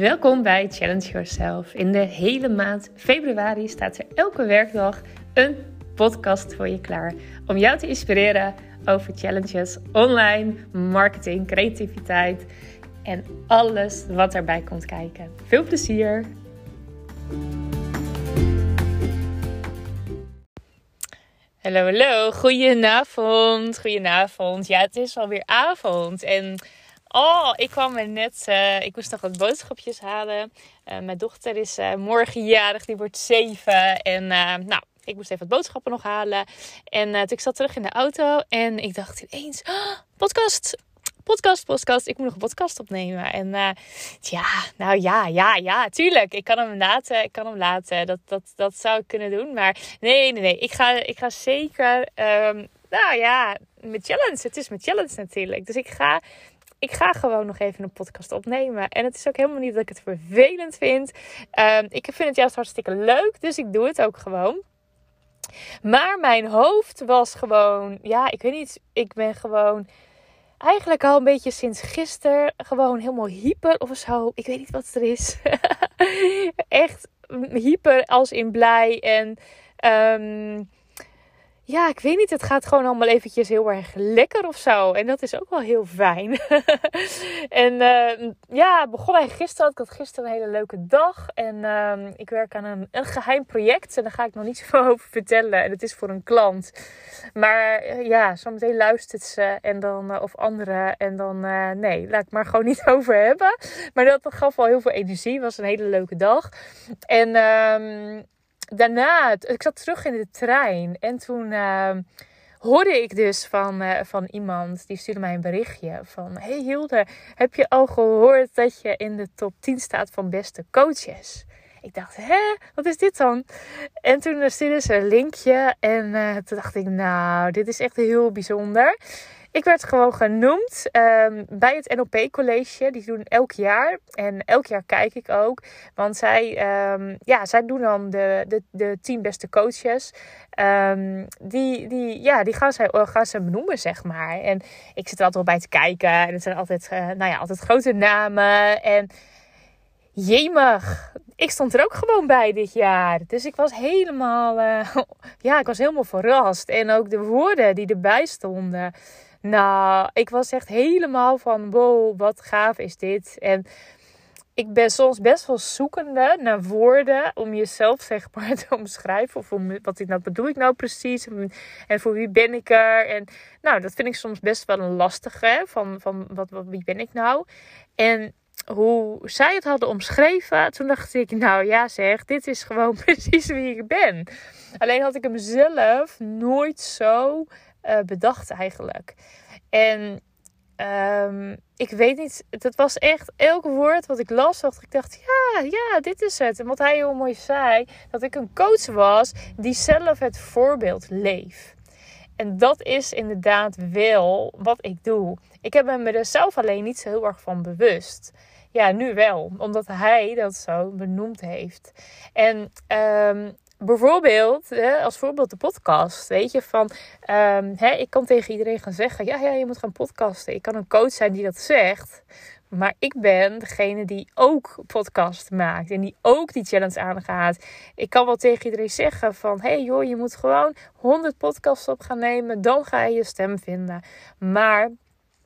Welkom bij Challenge Yourself. In de hele maand februari staat er elke werkdag een podcast voor je klaar om jou te inspireren over challenges online, marketing, creativiteit en alles wat erbij komt kijken. Veel plezier! Hallo, hallo. Goedenavond. Goedenavond. Ja, het is alweer avond. En oh, ik kwam er net. Uh, ik moest nog wat boodschapjes halen. Uh, mijn dochter is uh, morgen jarig, die wordt zeven. En nou, ik moest even wat boodschappen nog halen. En toen ik zat terug in de auto en ik dacht ineens: oh, podcast podcast, podcast. Ik moet nog een podcast opnemen. En ja, nou ja, ja, ja, tuurlijk. Ik kan hem laten. Ik kan hem laten. Dat, dat, dat zou ik kunnen doen. Maar nee, nee, nee. Ik ga, ik ga zeker, um, nou ja, met challenge. Het is met challenge natuurlijk. Dus ik ga ik ga gewoon nog even een podcast opnemen. En het is ook helemaal niet dat ik het vervelend vind. Um, ik vind het juist hartstikke leuk, dus ik doe het ook gewoon. Maar mijn hoofd was gewoon, ja, ik weet niet, ik ben gewoon eigenlijk al een beetje sinds gisteren gewoon helemaal hyper of zo. Ik weet niet wat er is. Echt hyper als in blij en... Um, ja, ik weet niet. Het gaat gewoon allemaal eventjes heel erg lekker of zo. En dat is ook wel heel fijn. en uh, ja, begon hij gisteren. Ik had gisteren een hele leuke dag. En uh, ik werk aan een, een geheim project. En daar ga ik nog niet zoveel over vertellen. En het is voor een klant. Maar uh, ja, zometeen luistert ze. En dan, eh, of anderen. En dan, eh, nee, laat ik maar gewoon niet over hebben. Maar dat gaf wel heel veel energie. Het was een hele leuke dag. En... Daarna, ik zat terug in de trein en toen uh, hoorde ik dus van, uh, van iemand, die stuurde mij een berichtje van... Hey Hilde, heb je al gehoord dat je in de top 10 staat van beste coaches? Ik dacht, hè, wat is dit dan? En toen stuurde ze een linkje en uh, toen dacht ik, nou, dit is echt heel bijzonder. Ik werd gewoon genoemd um, bij het NLP College. Die doen elk jaar. En elk jaar kijk ik ook. Want zij, um, ja, zij doen dan de, de, de tien beste coaches. Um, die, die, ja, die gaan, zij, gaan ze benoemen, zeg maar. En ik zit er altijd wel bij te kijken. En het zijn altijd, uh, nou ja, altijd grote namen. En jemig, ik stond er ook gewoon bij dit jaar. Dus ik was helemaal, uh, ja, ik was helemaal verrast. En ook de woorden die erbij stonden. Nou, ik was echt helemaal van wow, wat gaaf is dit. En ik ben soms best wel zoekende naar woorden om jezelf zeg maar te omschrijven. Of om, wat, nou, bedoel ik nou precies? En voor wie ben ik er? En nou, dat vind ik soms best wel een lastige. Van, van wat, wat, wie ben ik nou? En hoe zij het hadden omschreven, toen dacht ik, nou ja zeg, dit is gewoon precies wie ik ben. Alleen had ik hem zelf nooit zo uh, bedacht eigenlijk. En um, ik weet niet, het was echt elk woord wat ik las, dacht ik dacht, ja, ja, dit is het. En wat hij heel mooi zei, dat ik een coach was die zelf het voorbeeld leef. En dat is inderdaad wel wat ik doe. Ik heb me er zelf alleen niet zo heel erg van bewust. Ja, nu wel, omdat hij dat zo benoemd heeft. En um, bijvoorbeeld, hè, als voorbeeld de podcast. Weet je, van um, hè, ik kan tegen iedereen gaan zeggen: ja, ja, je moet gaan podcasten. Ik kan een coach zijn die dat zegt. Maar ik ben degene die ook podcast maakt. En die ook die challenge aangaat. Ik kan wel tegen iedereen zeggen van... hey joh, je moet gewoon 100 podcasts op gaan nemen. Dan ga je je stem vinden. Maar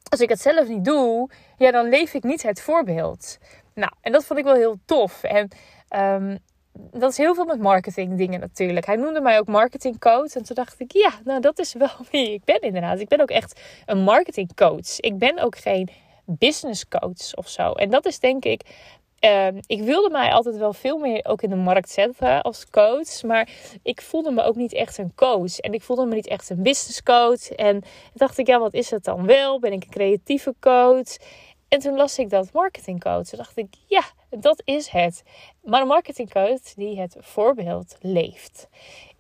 als ik het zelf niet doe... Ja, dan leef ik niet het voorbeeld. Nou, en dat vond ik wel heel tof. En um, dat is heel veel met marketing dingen natuurlijk. Hij noemde mij ook marketingcoach. En toen dacht ik, ja, nou dat is wel wie ik ben inderdaad. Ik ben ook echt een marketingcoach. Ik ben ook geen business coach of zo. En dat is denk ik... Uh, ik wilde mij altijd wel veel meer ook in de markt zetten als coach. Maar ik voelde me ook niet echt een coach. En ik voelde me niet echt een business coach. En dacht ik, ja, wat is het dan wel? Ben ik een creatieve coach? En toen las ik dat marketingcoach. Toen dacht ik, ja, dat is het. Maar een marketingcoach die het voorbeeld leeft.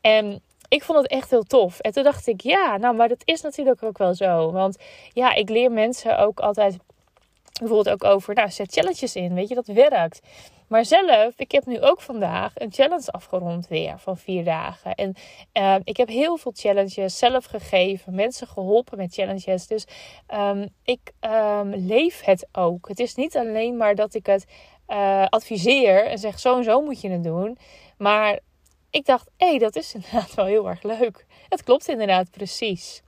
En ik vond het echt heel tof. En toen dacht ik, ja, nou, maar dat is natuurlijk ook wel zo. Want ja, ik leer mensen ook altijd bijvoorbeeld ook over, nou, zet challenges in. Weet je, dat werkt. Maar zelf, ik heb nu ook vandaag een challenge afgerond weer van vier dagen. En uh, ik heb heel veel challenges zelf gegeven, mensen geholpen met challenges. Dus um, ik um, leef het ook. Het is niet alleen maar dat ik het uh, adviseer en zeg zo en zo moet je het doen. Maar ik dacht, hé, hey, dat is inderdaad wel heel erg leuk. Het klopt inderdaad precies.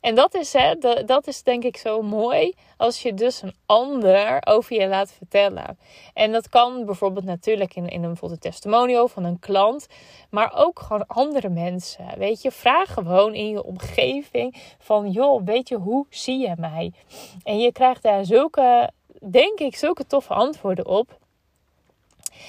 En dat is, hè, dat is denk ik zo mooi als je dus een ander over je laat vertellen. En dat kan bijvoorbeeld natuurlijk in, in een, bijvoorbeeld testimonial van een klant, maar ook gewoon andere mensen. Weet je, vraag gewoon in je omgeving van, joh, weet je, hoe zie je mij? En je krijgt daar zulke, denk ik, zulke toffe antwoorden op.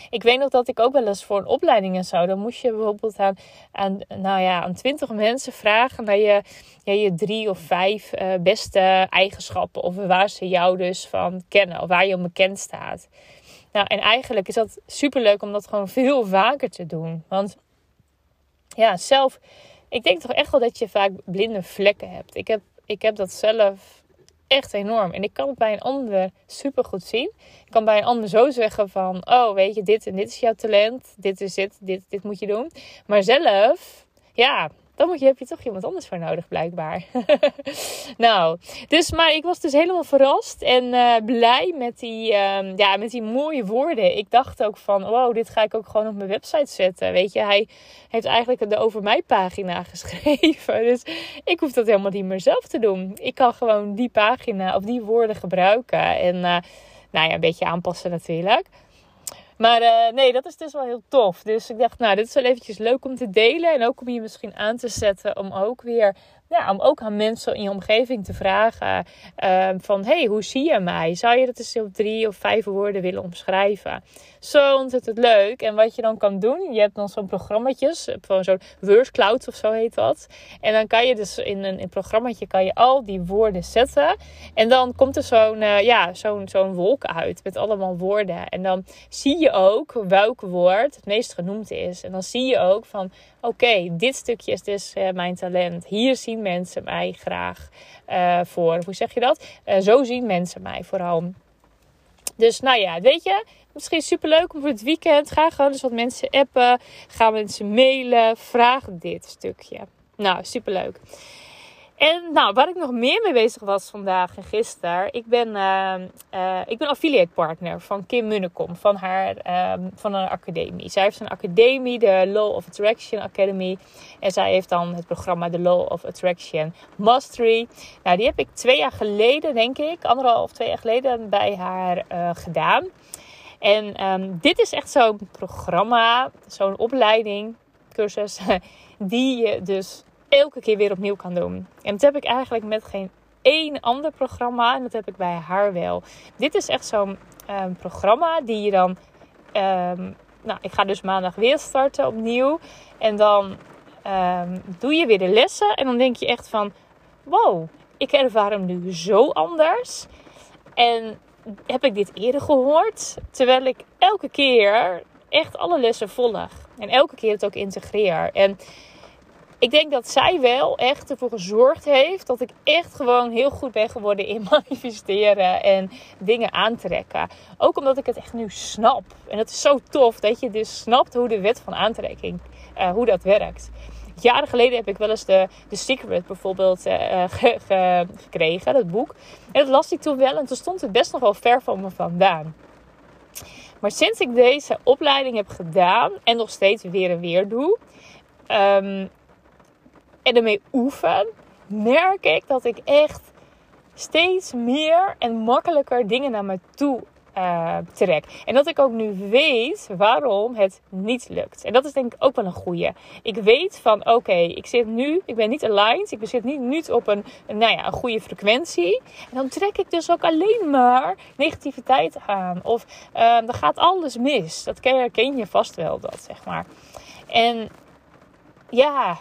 Ik weet nog dat ik ook wel eens voor een opleiding en zo. Dan moest je bijvoorbeeld aan, aan, nou ja, aan twintig mensen vragen naar je, ja, je drie of vijf uh, beste eigenschappen. Of waar ze jou dus van kennen. Of waar je om bekend staat. Nou, en eigenlijk is dat super leuk om dat gewoon veel vaker te doen. Want ja, zelf, ik denk toch echt wel dat je vaak blinde vlekken hebt. Ik heb, ik heb dat zelf echt enorm. En ik kan het bij een ander super goed zien. Ik kan bij een ander zo zeggen van, oh weet je, dit en dit is jouw talent. Dit is het, dit, dit moet je doen. Maar zelf, ja, dan moet je, heb je toch iemand anders voor nodig, blijkbaar. nou, dus, maar ik was dus helemaal verrast en uh, blij met die, uh, ja, met die mooie woorden. Ik dacht ook van, wow, dit ga ik ook gewoon op mijn website zetten. Weet je, hij heeft eigenlijk de Over Mij pagina geschreven. Dus ik hoef dat helemaal niet meer zelf te doen. Ik kan gewoon die pagina of die woorden gebruiken. En uh, nou ja, een beetje aanpassen natuurlijk. Maar uh, nee, dat is dus wel heel tof. Dus ik dacht, nou, dit is wel eventjes leuk om te delen. En ook om je misschien aan te zetten om ook weer ja, om ook aan mensen in je omgeving te vragen uh, van, hey, hoe zie je mij? Zou je dat eens op drie of vijf woorden willen omschrijven? Zo ontzettend leuk. En wat je dan kan doen, je hebt dan zo'n programmaatjes, van zo'n Cloud of zo heet dat. En dan kan je dus in een, in programmaatje kan je al die woorden zetten. En dan komt er zo'n uh, ja, zo'n zo'n wolk uit met allemaal woorden. En dan zie je ook welk woord het meest genoemd is. En dan zie je ook van, oké, dit stukje is dus uh, mijn talent. Hier zien mensen mij graag uh, voor. Hoe zeg je dat? Uh, zo zien mensen mij vooral. Dus nou ja, weet je, misschien super leuk om voor het weekend. Ga gewoon eens wat mensen appen. Ga mensen mailen. Vraag dit stukje. Nou, super leuk. En nou, waar ik nog meer mee bezig was vandaag en gisteren. Ik ben, uh, uh, ik ben affiliate partner van Kim Munnekom. Van haar, uh, van haar academie. Zij heeft een academie, de Law of Attraction Academy. En zij heeft dan het programma de Law of Attraction Mastery. Nou, die heb ik twee jaar geleden, denk ik. Anderhalf twee jaar geleden bij haar uh, gedaan. En um, dit is echt zo'n programma, zo'n opleiding, cursus. Die je dus elke keer weer opnieuw kan doen. En dat heb ik eigenlijk met geen één ander programma. En dat heb ik bij haar wel. Dit is echt zo'n um, programma die je dan. Um, nou, ik ga dus maandag weer starten opnieuw. En dan um, doe je weer de lessen. En dan denk je echt van: wow, ik ervaar hem nu zo anders. En heb ik dit eerder gehoord? Terwijl ik elke keer echt alle lessen volg. En elke keer het ook integreer. En ik denk dat zij wel echt ervoor gezorgd heeft dat ik echt gewoon heel goed ben geworden in manifesteren en dingen aantrekken. Ook omdat ik het echt nu snap. En het is zo tof dat je dus snapt hoe de wet van aantrekking, uh, hoe dat werkt. Jaren geleden heb ik wel eens de, de Secret bijvoorbeeld ge, ge, gekregen, dat boek. En dat las ik toen wel en toen stond het best nog wel ver van me vandaan. Maar sinds ik deze opleiding heb gedaan en nog steeds weer en weer doe, um, en ermee oefen, merk ik dat ik echt steeds meer en makkelijker dingen naar me toe uh, trek. En dat ik ook nu weet waarom het niet lukt. En dat is denk ik ook wel een goeie. Ik weet van oké, ik zit nu, ik ben niet aligned, ik zit niet, niet op een, nou ja, een goede frequentie. En dan trek ik dus ook alleen maar negativiteit aan. Of uh, dan gaat alles mis. Dat ken, ken je vast wel, dat zeg maar. En ja,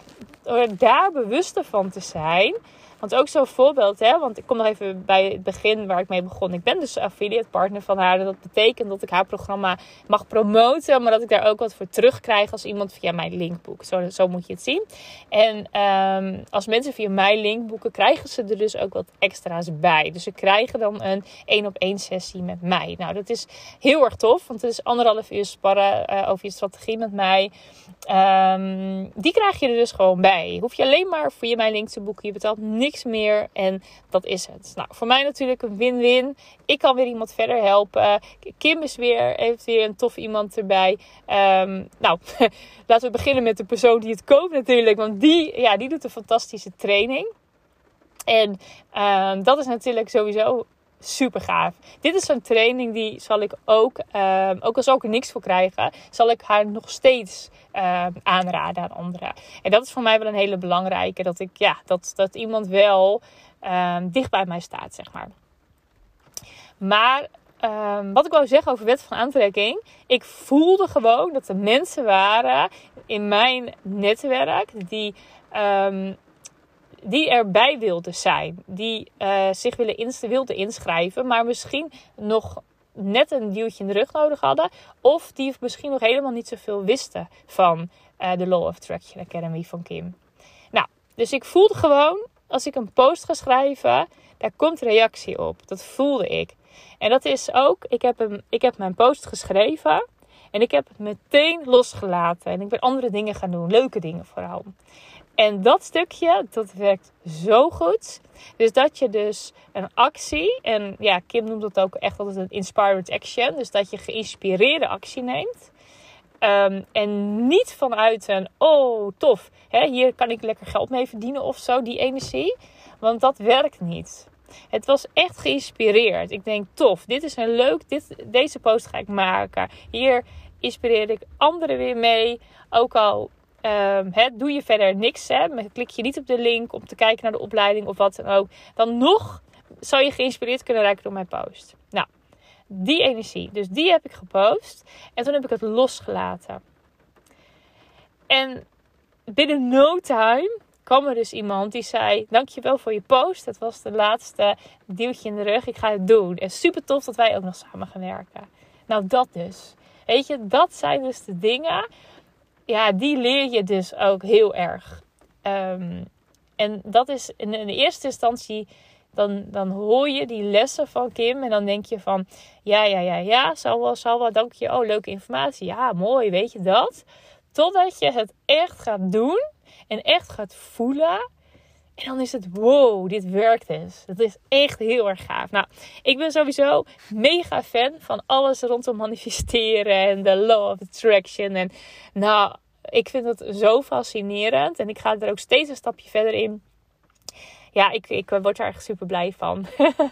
daar bewuster van te zijn. Want ook zo'n voorbeeld, hè, want ik kom nog even bij het begin waar ik mee begon. Ik ben dus affiliate partner van haar. Dat betekent dat ik haar programma mag promoten, maar dat ik daar ook wat voor terugkrijg als iemand via mijn link boekt. Zo, zo moet je het zien. En um, als mensen via mijn link boeken, krijgen ze er dus ook wat extra's bij. Dus ze krijgen dan een één op één sessie met mij. Nou, dat is heel erg tof, want het is anderhalf uur sparren uh, over je strategie met mij. Um, die krijg je er dus gewoon bij. Hoef je alleen maar je mijn link te boeken. Je betaalt niks meer en dat is het. Nou, voor mij natuurlijk een win-win. Ik kan weer iemand verder helpen. Kim is weer, heeft weer een tof iemand erbij. Um, nou, laten we beginnen met de persoon die het koopt natuurlijk. Want die, ja, die doet een fantastische training. En um, dat is natuurlijk sowieso super gaaf. Dit is zo'n training die zal ik ook, um, ook als ook er niks voor krijgen, zal ik haar nog steeds um, aanraden aan anderen. En dat is voor mij wel een hele belangrijke, dat ik ja, dat, dat iemand wel um, dicht bij mij staat, zeg maar. Maar wat ik wou zeggen over wet van aantrekking. Ik voelde gewoon dat er mensen waren in mijn netwerk die die erbij wilden zijn. Die uh, zich willen wilden inschrijven, maar misschien nog net een duwtje in de rug nodig hadden. Of die misschien nog helemaal niet zoveel wisten van uh, de Law of Attraction Academy van Kim. Nou, dus ik voelde gewoon, als ik een post ga schrijven, daar komt reactie op. Dat voelde ik. En dat is ook, ik heb, hem, ik heb mijn post geschreven. En ik heb het meteen losgelaten. En ik ben andere dingen gaan doen. Leuke dingen vooral. En dat stukje, dat werkt zo goed. Dus dat je dus een actie, en ja, Kim noemt dat ook echt altijd een inspired action. Dus dat je geïnspireerde actie neemt. Um, en niet vanuit een, oh tof, hè, hier kan ik lekker geld mee verdienen of zo, die energie. Want dat werkt niet. Het was echt geïnspireerd. Ik denk, tof, dit is een leuk, dit, deze post ga ik maken. Hier inspireer ik anderen weer mee. Ook al Um, doe je verder niks, hè, klik je niet op de link om te kijken naar de opleiding of wat dan ook, dan nog zou je geïnspireerd kunnen raken door mijn post. Nou, die energie, dus die heb ik gepost en toen heb ik het losgelaten. En binnen no time kwam er dus iemand die zei: Dankjewel voor je post. Dat was de laatste duwtje in de rug. Ik ga het doen. En super tof dat wij ook nog samen gaan werken. Nou, dat dus. Weet je, dat zijn dus de dingen ja, die leer je dus ook heel erg. Um, en dat is in, in eerste instantie, dan, dan hoor je die lessen van Kim en dan denk je van, ja, ja, ja, ja, zal wel, zal wel, dank je. Oh, leuke informatie. Ja, mooi, weet je dat? Totdat je het echt gaat doen en echt gaat voelen. En dan is het wow, dit werkt dus. Dat is echt heel erg gaaf. Nou, ik ben sowieso mega fan van alles rondom manifesteren en de law of attraction. En nou, ik vind het zo fascinerend. En ik ga er ook steeds een stapje verder in ja, ik, ik word er echt super blij van.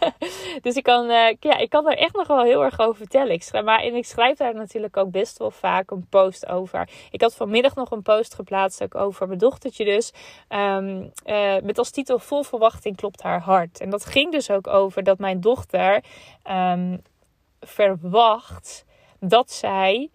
dus ik kan, uh, ja, ik kan er echt nog wel heel erg over vertellen. Ik schrijf, maar, en ik schrijf daar natuurlijk ook best wel vaak een post over. Ik had vanmiddag nog een post geplaatst over mijn dochtertje dus. Um, uh, met als titel Vol verwachting klopt haar hart. En dat ging dus ook over dat mijn dochter um, verwacht dat zij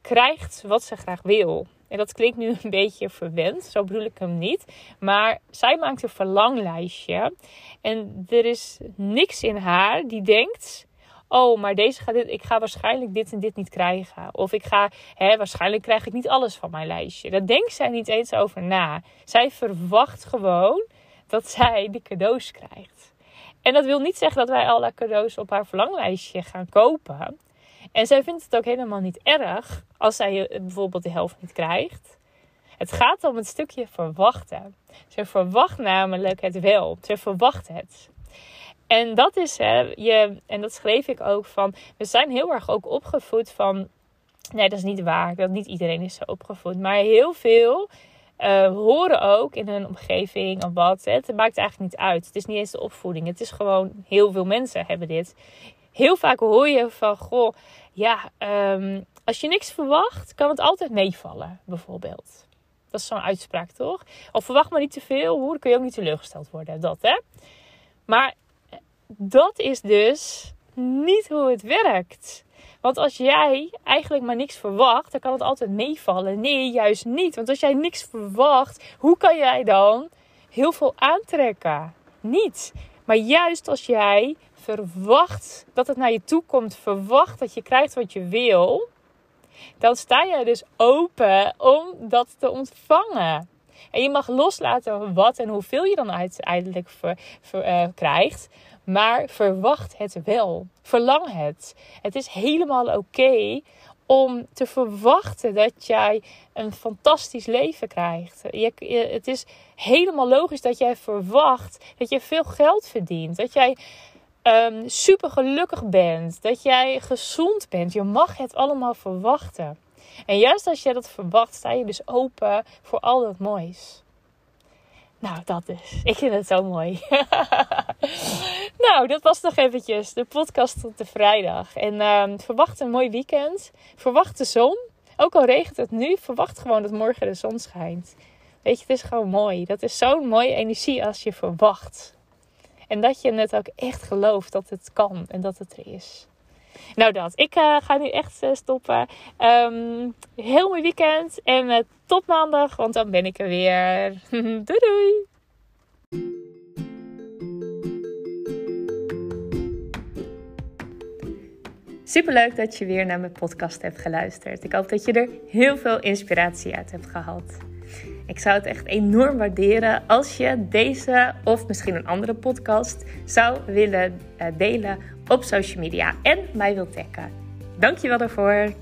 krijgt wat ze graag wil. En dat klinkt nu een beetje verwend, zo bedoel ik hem niet. Maar zij maakt een verlanglijstje. En er is niks in haar die denkt: Oh, maar deze gaat dit, ik ga waarschijnlijk dit en dit niet krijgen. Of ik ga, hè, waarschijnlijk krijg ik niet alles van mijn lijstje. Daar denkt zij niet eens over na. Zij verwacht gewoon dat zij de cadeaus krijgt. En dat wil niet zeggen dat wij alle cadeaus op haar verlanglijstje gaan kopen. En zij vindt het ook helemaal niet erg als zij bijvoorbeeld de helft niet krijgt. Het gaat om het stukje verwachten. Ze verwacht namelijk het wel. Ze verwacht het. En dat is, hè, je, en dat schreef ik ook van, we zijn heel erg ook opgevoed van, nee dat is niet waar, dat niet iedereen is zo opgevoed. Maar heel veel uh, horen ook in hun omgeving of wat. Hè. Het maakt eigenlijk niet uit. Het is niet eens de opvoeding. Het is gewoon, heel veel mensen hebben dit. Heel vaak hoor je van, goh, ja, um, als je niks verwacht, kan het altijd meevallen, bijvoorbeeld. Dat is zo'n uitspraak, toch? Of verwacht maar niet te veel, hoe kun je ook niet teleurgesteld worden. Dat, hè? Maar dat is dus niet hoe het werkt. Want als jij eigenlijk maar niks verwacht, dan kan het altijd meevallen. Nee, juist niet. Want als jij niks verwacht, hoe kan jij dan heel veel aantrekken? Niet. Maar juist als jij verwacht dat het naar je toe komt, verwacht dat je krijgt wat je wil, dan sta jij dus open om dat te ontvangen. En je mag loslaten wat en hoeveel je dan uiteindelijk uh, krijgt. Maar verwacht het wel. Verlang het. Het is helemaal oké om te verwachten dat jij een fantastisch leven krijgt. Je, het is helemaal logisch dat jij verwacht dat je veel geld verdient. Dat jij um, super gelukkig bent. Dat jij gezond bent. Je mag het allemaal verwachten. En juist als je dat verwacht, sta je dus open voor al dat moois. Nou, dat dus. Ik vind het zo mooi. nou, dat was nog eventjes de podcast tot de vrijdag. En uh, verwacht een mooi weekend. Verwacht de zon. Ook al regent het nu, verwacht gewoon dat morgen de zon schijnt. Weet je, het is gewoon mooi. Dat is zo'n mooie energie als je verwacht. En dat je het ook echt gelooft dat het kan en dat het er is. Nou dat, ik uh, ga nu echt uh, stoppen. Um, heel mooi weekend en uh, tot maandag, want dan ben ik er weer. doei doei! Superleuk dat je weer naar mijn podcast hebt geluisterd. Ik hoop dat je er heel veel inspiratie uit hebt gehad. Ik zou het echt enorm waarderen als je deze of misschien een andere podcast zou willen delen op social media en mij wilt taggen. Dankjewel daarvoor.